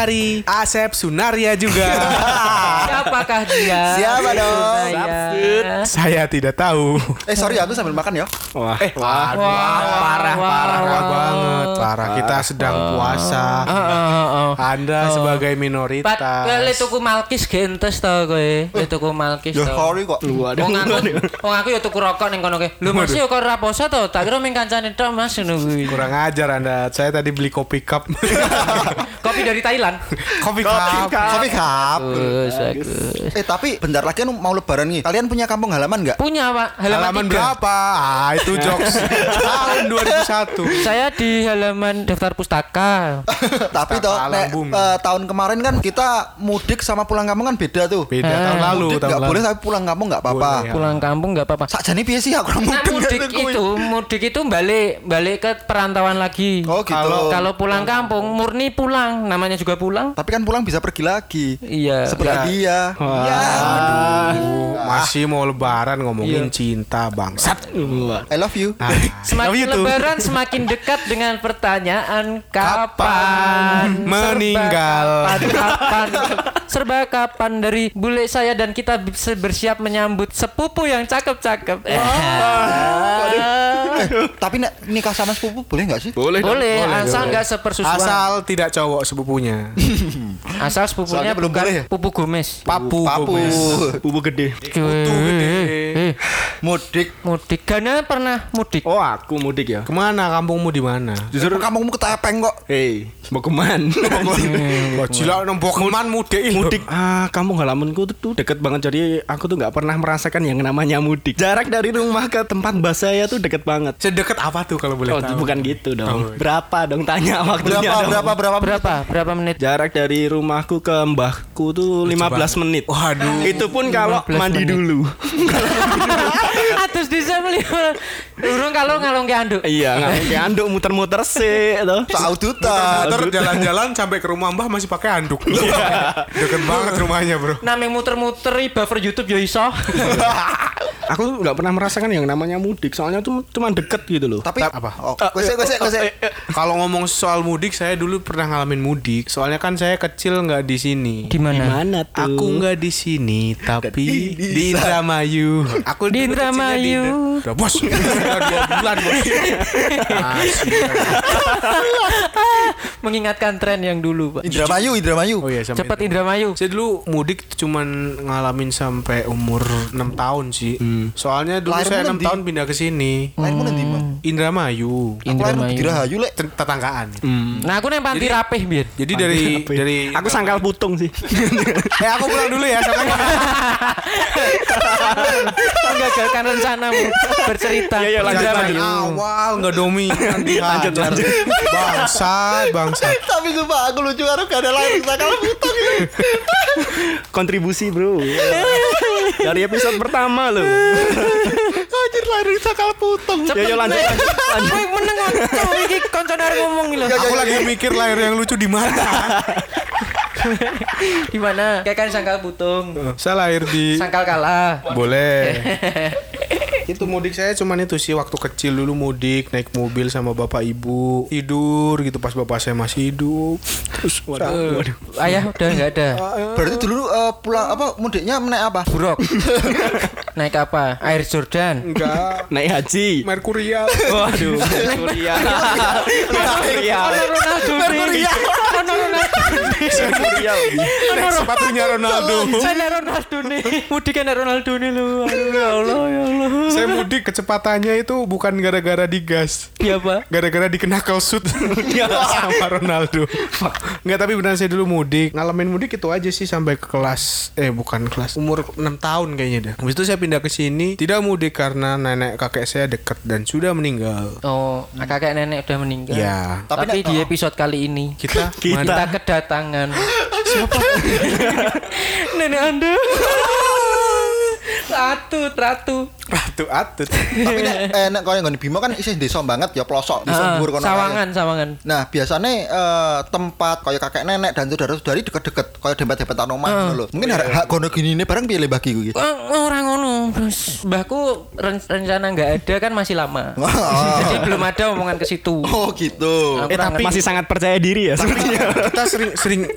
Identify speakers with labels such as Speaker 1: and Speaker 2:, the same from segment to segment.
Speaker 1: hari-hari Asep Sunaria juga.
Speaker 2: Siapakah dia?
Speaker 3: Siapa dong?
Speaker 2: Saya.
Speaker 1: Saya tidak tahu.
Speaker 3: Eh sorry aku sambil makan ya.
Speaker 1: Wah, eh, waduh, parah, parah, parah banget, parah. Kita sedang puasa. Anda sebagai
Speaker 2: Pat,
Speaker 1: minoritas.
Speaker 2: kowe le tuku malkis gentes to kowe. Le tuku malkis
Speaker 3: Ya
Speaker 2: to.
Speaker 3: sorry kok.
Speaker 2: Wong aku, wong aku ya tuku rokok ning kono kowe. Lho Mas yo kok ora poso to? Tak kira ming kancane tok Mas ngono kuwi.
Speaker 1: Kurang ajar Anda. Saya tadi beli kopi cup.
Speaker 2: Kopi dari Thailand.
Speaker 1: Kopi cup.
Speaker 3: Kopi cup.
Speaker 2: Bagus, bagus.
Speaker 3: Eh tapi bentar lagi kan mau lebaran nih. Kalian punya kampung halaman nggak?
Speaker 2: Punya Pak, halaman,
Speaker 1: Halaman berapa? Ah, itu jokes tahun 2001.
Speaker 2: Saya di halaman daftar pustaka.
Speaker 3: tapi toh nek, eh, tahun kemarin kan kita mudik sama pulang kampung kan beda tuh.
Speaker 1: Beda tahun lalu,
Speaker 3: Mudik
Speaker 1: tahun
Speaker 3: nggak
Speaker 1: lalu.
Speaker 3: boleh tapi pulang kampung nggak apa-apa.
Speaker 1: Ya.
Speaker 2: Pulang kampung nggak apa-apa.
Speaker 3: Sakjane piye sih aku
Speaker 2: Nah,
Speaker 3: mudik
Speaker 2: itu, mudik itu balik balik ke perantauan lagi.
Speaker 3: Oh gitu.
Speaker 1: Kalau-
Speaker 2: Kalau pulang kampung murni pulang, namanya juga pulang.
Speaker 3: tapi kan pulang bisa pergi lagi.
Speaker 2: Iya.
Speaker 3: Seperti
Speaker 2: Ya.
Speaker 3: dia. Ya.
Speaker 1: Aduh, masih mau lebaran ngomongin
Speaker 2: Iya.
Speaker 1: cinta bangsat.
Speaker 3: I love you.
Speaker 1: Ah,
Speaker 2: Semakin
Speaker 1: love you too.
Speaker 2: lebaran semakin dekat dengan pertanyaan kapan,
Speaker 1: Kapan meninggal?
Speaker 2: Kapan, serba kapan dari bule saya dan kita bersiap menyambut sepupu yang cakep-cakep. Eh.
Speaker 3: Eh, tapi nikah sama sepupu boleh nggak sih?
Speaker 4: Boleh.
Speaker 2: Boleh, asal nggak sepersusuan. Asal,
Speaker 1: Asal tidak cowok sepupunya.
Speaker 2: sepupunya
Speaker 3: Soalnya belum boleh ya?
Speaker 2: pupu Gomez.
Speaker 1: Papu,
Speaker 3: Papu.
Speaker 1: Gomez.
Speaker 4: Bubu gede.
Speaker 2: Eh,
Speaker 3: Mudik.
Speaker 2: mudik. Gana pernah mudik.
Speaker 4: Oh, aku mudik ya.
Speaker 1: Ke mana kampungmu di mana?
Speaker 3: Justru kampungmu ketepeng kok.
Speaker 4: Hei, mau keman?
Speaker 1: Kok gila nembok keman mudik.
Speaker 4: Mudik. Ah, kampung halamanku tuh, tuh deket banget. Jadi aku tuh nggak pernah merasakan yang namanya mudik. Jarak dari rumah ke tempat mbak saya tuh deket banget.
Speaker 1: Sedekat apa tuh kalau boleh
Speaker 4: Oh,
Speaker 1: tahu?
Speaker 4: bukan gitu dong.
Speaker 1: Oh.
Speaker 4: Berapa dong tanya waktunya
Speaker 3: Berapa
Speaker 4: dong.
Speaker 3: berapa berapa
Speaker 2: Berapa? Berapa menit?
Speaker 4: Jarak dari rumahku ke mbahku tuh 15 menit.
Speaker 1: Waduh.
Speaker 4: Itu pun kalau
Speaker 2: 15
Speaker 4: mandi
Speaker 2: menit.
Speaker 4: dulu.
Speaker 2: Atus bisa melihat. Urung kalau ngalung ke anduk.
Speaker 4: iya, nggak kayak anduk muter-muter sih, tuh.
Speaker 3: Tahu duta.
Speaker 1: Motor jalan-jalan sampai ke rumah Mbah masih pakai anduk. Deket banget rumahnya, Bro.
Speaker 2: Namanya muter-muter i buffer YouTube ya iso.
Speaker 4: Aku nggak pernah merasakan yang namanya mudik. Soalnya tuh cuma deket gitu loh.
Speaker 3: Tapi
Speaker 1: Apa?
Speaker 3: Oh, gosek gosek gosek.
Speaker 1: Kalau ngomong soal mudik, saya dulu pernah ngalamin mudik. Soalnya kan saya kecil nggak di sini.
Speaker 2: Di mana?
Speaker 4: Gimana tuh?
Speaker 1: Aku nggak di sini, tapi di Indramayu. Aku
Speaker 2: Di Indramayu.
Speaker 1: Udah bos, udah dua bulan bos.
Speaker 2: Mengingatkan tren yang dulu, Pak.
Speaker 3: Indramayu, Indramayu.
Speaker 1: Oh iya, sampai
Speaker 2: Cepat Indramayu.
Speaker 1: Saya dulu mudik cuman ngalamin sampai umur 6 tahun sih. Soalnya dulu
Speaker 3: Lahirmu
Speaker 1: saya 6
Speaker 3: nanti?
Speaker 1: tahun pindah ke sini.
Speaker 3: Lainmu nanti mah.
Speaker 1: Indramayu.
Speaker 3: Aku lahir di Rahayu lek.
Speaker 1: Tet- Tetanggaan.
Speaker 2: Nah, aku nang panti rapih biar.
Speaker 1: Jadi dari dari
Speaker 4: Aku sangkal putung sih.
Speaker 1: Eh aku pulang dulu ya sampai
Speaker 2: Menggagalkan rencanamu bercerita.
Speaker 4: Iya, iya, lanjut, lanjut.
Speaker 1: awal nggak dominan
Speaker 4: Lanjut, lanjut.
Speaker 1: Bangsat, bangsat.
Speaker 3: Tapi sumpah aku lucu karo gak ada lain sakal putong itu.
Speaker 4: Kontribusi, Bro. Dari episode pertama loh.
Speaker 3: Anjir lahir di sakal putong.
Speaker 4: Ya, ya lanjut, lanjut, lanjut.
Speaker 2: Wih, meneng kok. Iki koncone ngomong lho.
Speaker 1: Aku lagi mikir lahir yang lucu di mana.
Speaker 2: Di mana? Kayak kan sangkal putung.
Speaker 1: Saya lahir di
Speaker 2: Sangkal kalah.
Speaker 1: Boleh. itu mudik saya cuman itu sih waktu kecil dulu mudik naik mobil sama bapak ibu tidur gitu pas bapak saya masih hidup terus waduh, waduh.
Speaker 2: Ayah udah nggak ada.
Speaker 3: Berarti dulu eh, pulang apa mudiknya naik apa?
Speaker 2: Buruk. Naik apa? Air Jordan.
Speaker 1: enggak
Speaker 4: Naik haji.
Speaker 1: Merkurial
Speaker 4: Waduh.
Speaker 2: Ronaldo
Speaker 3: Merkurial.
Speaker 2: Ono Ronaldo.
Speaker 1: Naik sepatunya Ronaldo
Speaker 2: Saya Ronaldo nih. Mudik kan Ronaldo nih lu. Aduh, ya Allah ya Allah.
Speaker 1: saya mudik kecepatannya itu bukan gara-gara digas
Speaker 2: Iya, Pak.
Speaker 1: gara-gara dikena shoot sama Ronaldo Enggak tapi benar saya dulu mudik ngalamin mudik itu aja sih sampai ke kelas eh bukan kelas umur 6 tahun kayaknya dah habis itu saya pindah ke sini tidak mudik karena nenek kakek saya dekat dan sudah meninggal
Speaker 2: Oh, kakek nenek udah meninggal.
Speaker 1: Ya.
Speaker 2: Tapi,
Speaker 3: Tapi
Speaker 2: di episode kali ini
Speaker 1: kita
Speaker 4: Kita.
Speaker 2: kita kedatangan siapa? nenek Anda. atut, ratu.
Speaker 1: Ratu atut.
Speaker 3: Tapi nek eh, nek koyo nggone Bimo kan isih desa banget ya pelosok desa
Speaker 2: Ah,
Speaker 3: dhuwur kono.
Speaker 2: sawangan, sawangan.
Speaker 3: Nah, biasanya eh, tempat kayak kakek nenek dan saudara-saudari deket-deket kayak dempet-dempetan omah ngono lho. Mungkin hak hak gono gini ini barang piye le bagi kuwi.
Speaker 2: Oh, orang ngono. Terus mbahku ren- rencana nggak ada kan masih lama.
Speaker 3: Oh.
Speaker 2: Jadi belum ada omongan ke situ.
Speaker 3: Oh gitu.
Speaker 4: Eh tapi masih sangat percaya diri ya sepertinya.
Speaker 1: Kita sering sering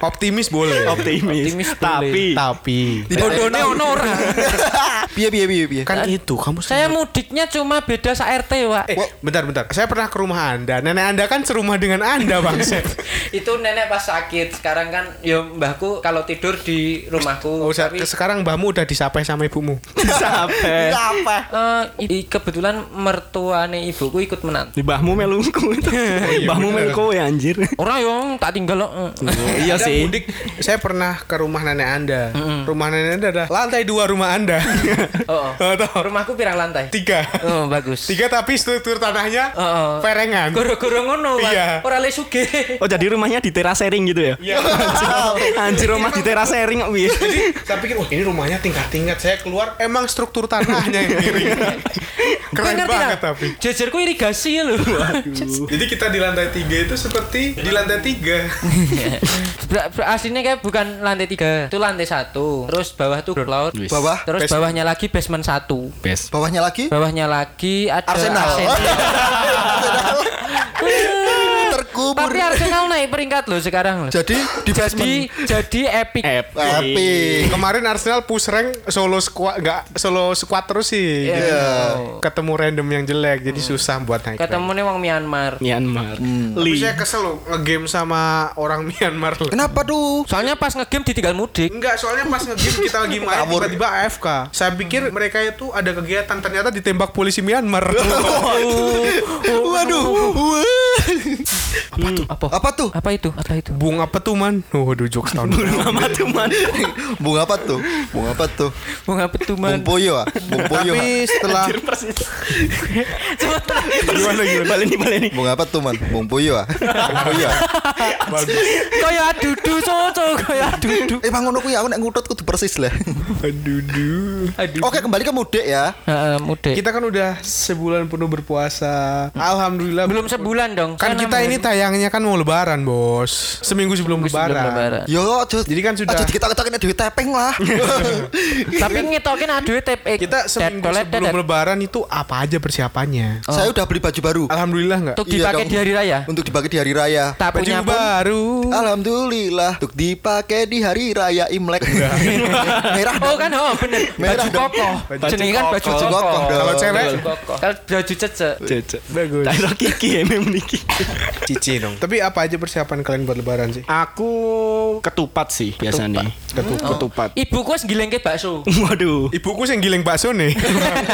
Speaker 1: optimis boleh.
Speaker 4: Optimis.
Speaker 2: Optimis boleh.
Speaker 4: Tapi
Speaker 1: Tapi
Speaker 2: Bodone ono ora.
Speaker 3: Piye piye piye piye.
Speaker 1: kan itu kamu
Speaker 2: Saya mudiknya cuma beda sa RT, Wak.
Speaker 1: Eh, bentar bentar. Saya pernah ke rumah Anda. Nenek Anda kan serumah dengan Anda, Bang.
Speaker 2: itu nenek pas sakit. Sekarang kan ya mbahku kalau tidur di rumahku.
Speaker 1: Oh, sa-
Speaker 2: Tapi
Speaker 1: sekarang mbahmu udah disapai sama ibumu.
Speaker 4: sampai
Speaker 3: Apa?
Speaker 2: eh, kebetulan mertuane ibuku ikut menantu.
Speaker 4: di bahmu melungku itu. bahmu melungku ya anjir.
Speaker 2: Orang yang tak tinggal loh.
Speaker 4: iya
Speaker 1: Anda
Speaker 4: sih.
Speaker 1: mudik, saya pernah ke rumah nenek Anda. Rumah nenek Anda ada lantai dua rumah Anda.
Speaker 2: Oh, oh.
Speaker 1: Oh.
Speaker 2: Rumahku pirang lantai.
Speaker 1: Tiga.
Speaker 2: Oh, bagus.
Speaker 1: Tiga tapi struktur tanahnya
Speaker 2: Oh, oh.
Speaker 1: perengan.
Speaker 2: Goro-goro ngono.
Speaker 1: Iya.
Speaker 2: Ora le sugih.
Speaker 4: Oh jadi rumahnya di teras sharing gitu ya?
Speaker 1: Iya.
Speaker 4: Anjir rumah di teras sharing kok?
Speaker 1: Jadi saya pikir, wah ini rumahnya tingkat-tingkat. Saya keluar, emang struktur tanahnya yang miring. Keren
Speaker 2: ngerti
Speaker 1: banget
Speaker 2: tak?
Speaker 1: tapi.
Speaker 2: Jejerku irigasi ya lho.
Speaker 1: Jadi kita di lantai tiga itu seperti di lantai tiga.
Speaker 2: Ber- ber- aslinya kayak bukan lantai tiga, itu lantai satu. Terus bawah tuh ground laut.
Speaker 3: Bawah,
Speaker 2: Terus
Speaker 1: Basement.
Speaker 2: bawahnya lagi basement satu.
Speaker 4: Best.
Speaker 3: bawahnya lagi
Speaker 2: Bawahnya lagi ada
Speaker 3: Arsenal. Terkubur.
Speaker 2: Tapi Arsenal naik peringkat loh sekarang loh.
Speaker 3: Jadi di
Speaker 2: Jadi jadi epic.
Speaker 3: Epic.
Speaker 1: Kemarin Arsenal push rank solo squad nggak solo squad terus sih. Jadi
Speaker 3: Iya.
Speaker 1: ketemu random yang jelek jadi susah buat naik.
Speaker 2: Ketemu nih wong Myanmar.
Speaker 4: Myanmar.
Speaker 1: Tapi
Speaker 4: Li.
Speaker 1: saya kesel loh ngegame sama orang Myanmar loh.
Speaker 3: Kenapa tuh?
Speaker 2: Soalnya pas ngegame ditinggal mudik.
Speaker 1: Enggak, soalnya pas ngegame kita lagi main tiba-tiba AFK. Saya pikir mereka itu ada kegiatan ternyata ditembak polisi Myanmar.
Speaker 3: Waduh.
Speaker 2: Apa tuh? Apa?
Speaker 3: Apa tuh?
Speaker 2: Apa itu? Apa itu?
Speaker 1: Bung apa tuh man? Oh, waduh jokes tahun berapa?
Speaker 4: Mama tuh man.
Speaker 3: Bunga apa tuh? Bunga apa tuh?
Speaker 2: Bung apa tuh
Speaker 3: Bung
Speaker 2: man?
Speaker 3: Poyo ah. Bung Poyo. ah.
Speaker 1: Tapi setelah
Speaker 4: Anjir persis.
Speaker 1: gimana gimana?
Speaker 4: Baleni baleni.
Speaker 3: Bunga apa tuh man? Bung Poyo ah. Bung Poyo ah.
Speaker 2: Kaya adudu coco, kaya adudu.
Speaker 3: Eh bang ngono kuwi aku nek ngutut kudu persis lah.
Speaker 1: Aduh, duh.
Speaker 2: Aduh.
Speaker 3: Oke kembali ke mudik ya.
Speaker 2: Heeh, mudik.
Speaker 1: Kita kan udah sebulan penuh berpuasa. Alhamdulillah.
Speaker 2: belum sebulan dong.
Speaker 1: Kan kita ini
Speaker 2: hari.
Speaker 1: Tayangnya kan mau lebaran, Bos. Seminggu sebelum
Speaker 2: Sebelum
Speaker 1: lebaran.
Speaker 2: lebaran.
Speaker 3: Yo aja.
Speaker 1: Jadi kan sudah-
Speaker 3: Aja kita ketokin duit tepeng lah.
Speaker 2: Tapi ngetokin aduh tep eh,
Speaker 1: Kita seminggu sebelum lebaran itu apa aja persiapannya?
Speaker 3: Saya udah beli baju baru
Speaker 1: Alhamdulillah nggak?
Speaker 2: Untuk
Speaker 3: Iya
Speaker 2: dipakai
Speaker 3: dong.
Speaker 2: di hari raya.
Speaker 3: untuk dipakai di hari raya.
Speaker 2: Tak
Speaker 1: Baju
Speaker 2: punya pun.
Speaker 1: baru.
Speaker 3: Alhamdulillah untuk dipakai di hari raya Imlek. Merah
Speaker 2: Oh kan oh bener
Speaker 3: Merah
Speaker 2: baju kokoh.
Speaker 1: Baju
Speaker 2: Jenenge kan baju
Speaker 3: Baju
Speaker 2: kokoh.
Speaker 1: Kalau cewek.
Speaker 2: Kalau baju cecek.
Speaker 4: Cecek.
Speaker 1: bagus.
Speaker 4: Daerah Kiki ya memang Niki.
Speaker 1: Cici dong. Tapi apa aja persiapan kalian buat lebaran sih?
Speaker 4: Aku ketupat sih biasanya. Ketupat. Ketupat.
Speaker 2: Ibuku wis gilengke bakso.
Speaker 4: Waduh.
Speaker 1: Ibuku yang giling bakso nih.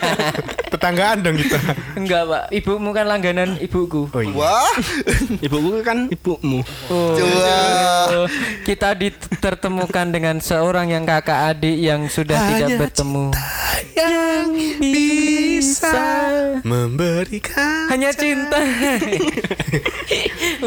Speaker 1: Tetanggaan dong kita.
Speaker 2: Enggak, Pak. Ibumu kan langganan ibuku.
Speaker 1: Oh iya.
Speaker 3: Wah.
Speaker 4: Ibuku kan ibumu.
Speaker 2: Oh,
Speaker 3: Coba.
Speaker 2: oh, kita ditertemukan dengan seorang yang kakak adik yang sudah tidak bertemu.
Speaker 1: Yang bisa memberikan
Speaker 2: Hanya cinta.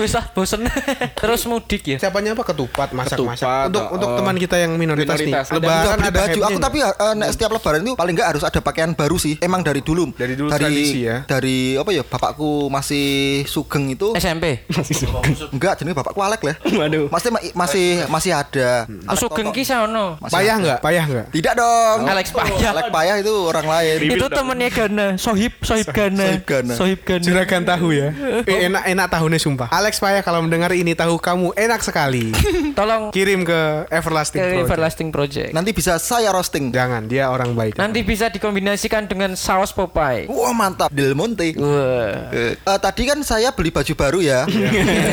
Speaker 2: Wis ah, bosen. Terus mudik ya.
Speaker 1: Siapanya apa ketupat masak-masak
Speaker 4: Ketupat,
Speaker 1: untuk
Speaker 4: oh.
Speaker 1: untuk teman kita yang minoritas,
Speaker 4: Minoritas.
Speaker 1: nih.
Speaker 4: Ada
Speaker 1: Lebaran
Speaker 3: beli
Speaker 1: ada
Speaker 3: baju. Aku tapi eh, nek setiap lebaran itu paling enggak harus ada pakaian baru sih. Emang dari dulu.
Speaker 1: Dari dulu
Speaker 3: dari
Speaker 1: tradisi ya.
Speaker 3: Dari apa ya? Bapakku masih sugeng itu.
Speaker 2: SMP.
Speaker 4: Masih suka.
Speaker 3: Enggak, jadi bapakku alek lah.
Speaker 4: Waduh.
Speaker 3: Masih masih masih ada.
Speaker 1: Hmm.
Speaker 3: Alek
Speaker 2: Sugeng ki sono.
Speaker 1: Payah
Speaker 3: ada.
Speaker 1: nggak? Payah nggak?
Speaker 3: Tidak dong.
Speaker 2: Alex Payah.
Speaker 3: Alek payah itu orang lain.
Speaker 2: Itu temennya Gana, Sohib, Sohib Gana.
Speaker 3: Sohib Gana.
Speaker 2: Sohib Gana.
Speaker 1: Juragan tahu ya. Eh, enak enak tahunya sumpah. Alex Payah kalau mendengar ini tahu kamu enak sekali.
Speaker 2: Tolong
Speaker 1: Kirim ke Everlasting
Speaker 2: ke
Speaker 1: Project.
Speaker 2: Everlasting Project.
Speaker 3: Nanti bisa saya roasting.
Speaker 1: Jangan, dia orang baik.
Speaker 2: Nanti bisa dikombinasikan dengan saus Popeye.
Speaker 3: Wah mantap Del Monte.
Speaker 2: Wah.
Speaker 3: Eh, eh, tadi kan saya beli baju baru ya.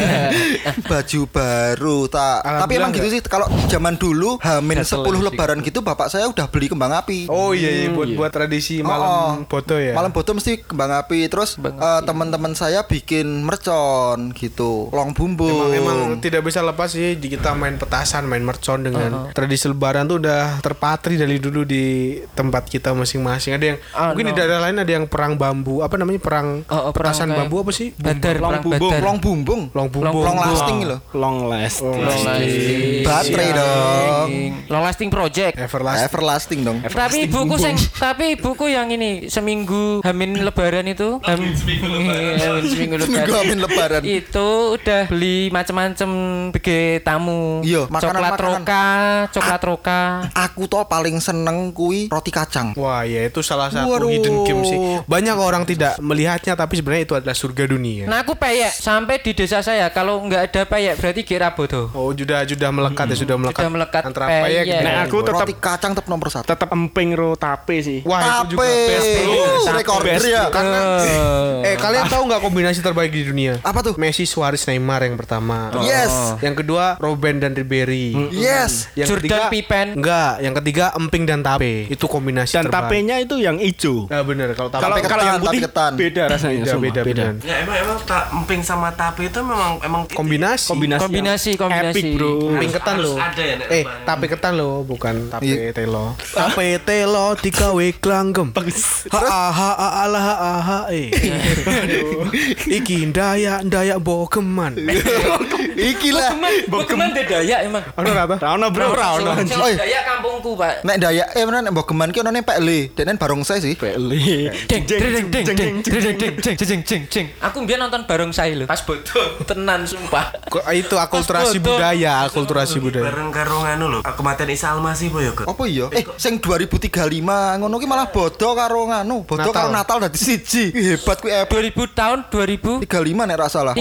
Speaker 3: baju baru tak. Tapi emang gitu sih kalau zaman dulu Hamin
Speaker 2: Gatel
Speaker 3: 10
Speaker 2: sih.
Speaker 3: lebaran gitu bapak saya udah beli kembang api.
Speaker 1: Oh iya, iya buat buat tradisi malam
Speaker 3: Oh, oh.
Speaker 1: foto ya.
Speaker 3: Malam foto mesti kembang api. Terus
Speaker 2: Kembang
Speaker 3: eh, teman-teman saya bikin mercon gitu, long bumbung.
Speaker 1: Emang, emang tidak bisa lepas sih di kita main petasan, main mercon dengan tradisi lebaran tuh udah terpatri dari dulu di tempat kita masing-masing. Ada yang
Speaker 2: Ah,
Speaker 1: mungkin di
Speaker 2: no.
Speaker 1: daerah lain ada yang perang bambu, apa namanya perang
Speaker 2: Oh, oh, perang
Speaker 1: petasan
Speaker 2: kayak
Speaker 1: bambu apa sih?
Speaker 2: Badar,
Speaker 3: long
Speaker 2: perang
Speaker 3: bumbung, long bumbung,
Speaker 1: Long bumbung.
Speaker 3: long lasting loh.
Speaker 4: Long last.
Speaker 2: Long lasting.
Speaker 3: Baterai dong.
Speaker 2: Long lasting project.
Speaker 1: Everlasting.
Speaker 3: Everlasting dong.
Speaker 2: Tapi ibuku sing tapi ibuku yang ini seminggu hamin lebaran itu hamin seminggu lebaran, seminggu
Speaker 3: Seminggu hamin lebaran.
Speaker 2: itu udah beli macam-macam bege tamu
Speaker 3: Iya,
Speaker 2: coklat
Speaker 3: makanan-makanan.
Speaker 2: roka coklat roka
Speaker 3: Aku tuh paling seneng kui roti kacang.
Speaker 1: Wah ya itu salah satu
Speaker 3: Waduh.
Speaker 1: hidden game sih. Banyak orang tidak melihatnya tapi sebenarnya itu adalah surga dunia.
Speaker 2: nah aku peyek sampai di desa saya kalau nggak ada peyek berarti kira bodoh
Speaker 1: Oh sudah sudah melekat ya sudah melekat.
Speaker 2: Sudah melekat
Speaker 1: antara
Speaker 2: peyek.
Speaker 1: peyek dengan
Speaker 4: Nah, aku tetap
Speaker 3: roti kacang tetap nomor satu.
Speaker 4: tetap emping ro tape sih.
Speaker 1: Wah itu juga
Speaker 3: Tape,
Speaker 1: best bro.
Speaker 3: Uh,
Speaker 2: Tape.
Speaker 3: rekorder
Speaker 4: Best,
Speaker 3: ya.
Speaker 1: Karena
Speaker 2: Eh.
Speaker 1: eh kalian tahu nggak kombinasi terbaik di dunia?
Speaker 3: Apa tuh?
Speaker 1: Messi, Suarez, Neymar yang pertama.
Speaker 3: Yes.
Speaker 1: Yang kedua Robben dan Ribery.
Speaker 3: Yes.
Speaker 1: Yang
Speaker 2: Jordan
Speaker 1: ketiga
Speaker 2: Pippen.
Speaker 1: Enggak, yang ketiga Emping dan Tape. Itu kombinasi
Speaker 4: Dan
Speaker 1: terbaik.
Speaker 4: tapenya itu yang hijau.
Speaker 1: Nah, bener kalau Tape
Speaker 4: Kalau
Speaker 3: ketan,
Speaker 4: kalau yang putih
Speaker 3: ketan.
Speaker 4: beda rasanya.
Speaker 1: beda, beda, beda.
Speaker 5: Ya emang emang tak emping sama tape itu memang emang
Speaker 1: Kombinasi.
Speaker 4: Kombinasi,
Speaker 2: Kombinasi, kombinasi.
Speaker 4: Epic, bro.
Speaker 1: Emping ketan loh.
Speaker 5: ada ya,
Speaker 1: eh, tape ketan loh, bukan tape
Speaker 3: Iya.
Speaker 1: telo. Tape telo digawe klanggem. Ha ha ha ala ha ha ha eh. Aduh. Iki ndaya ndaya bogeman.
Speaker 3: Iki lah.
Speaker 2: Bogeman beda ya emang
Speaker 1: Ono rata?
Speaker 4: Rano bro, Rano.
Speaker 2: Sing
Speaker 3: Oi.
Speaker 2: Daya kampungku pak
Speaker 3: Nek Dayak eh mana nek Bogeman ki onone Pak Le, denen barongsai sih.
Speaker 2: Deng, deng, deng, deng, deng, deng, deng, deng, deng, deng. Aku biar nonton bareng saya loh. Pas bodoh, tenan sumpah.
Speaker 1: Kok itu akulturasi budaya, akulturasi budaya.
Speaker 5: bareng karo nganu lho kematian Isa Almasih po ya Kak?
Speaker 3: Apa iya? Eh, sing 2035 ngono ki malah bodo karo nganu, bodo
Speaker 1: Natal.
Speaker 3: karo Natal dadi siji. Hebat kuwi Apple
Speaker 2: 2000 tahun 2035.
Speaker 3: 35 nek ra salah.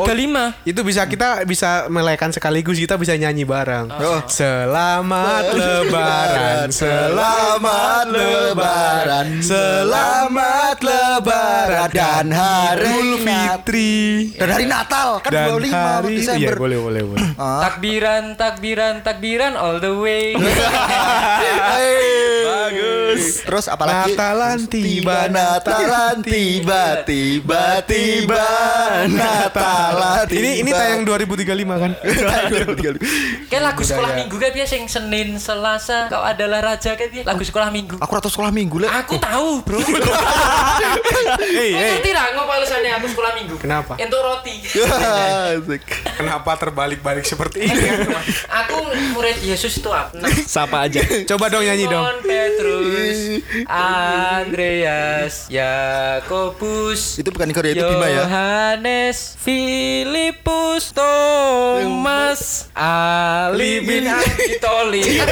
Speaker 1: Itu bisa kita bisa melekan sekaligus kita bisa nyanyi bareng.
Speaker 3: Oh.
Speaker 1: Selamat lebaran,
Speaker 3: Selamat lebaran, selamat lebaran dan hari
Speaker 1: Idul Fitri
Speaker 3: Dan hari Natal kan
Speaker 1: dan
Speaker 3: 25
Speaker 1: hari
Speaker 3: Desember.
Speaker 1: Iya, boleh boleh boleh.
Speaker 3: Ah.
Speaker 2: Takbiran, takbiran, takbiran all the way.
Speaker 3: Bagus. Terus apalagi?
Speaker 1: Natalan tiba,
Speaker 3: Natalan tiba, tiba, tiba, Natalan tiba.
Speaker 1: Ini ini tayang 2035 kan?
Speaker 2: Kayak lagu sekolah minggu kan biasa yang Senin, Selasa, kau adalah raja kan biasa. Lagu sekolah minggu.
Speaker 3: Aku rata sekolah minggu le.
Speaker 2: Aku tahu, Bro.
Speaker 1: Hei.
Speaker 2: ngerti lah ngopo alasannya aku sekolah minggu?
Speaker 1: Kenapa?
Speaker 2: Untuk roti.
Speaker 1: Kenapa terbalik-balik seperti ini?
Speaker 2: aku murid Yesus itu. Nah,
Speaker 4: Sapa aja.
Speaker 1: Coba dong nyanyi dong.
Speaker 2: Petrus, Andreas, Yakobus,
Speaker 3: Itu bukan Igor ya, itu Bima ya.
Speaker 2: Yohanes, Filipus, Thomas, Ali bin Abi Thalib.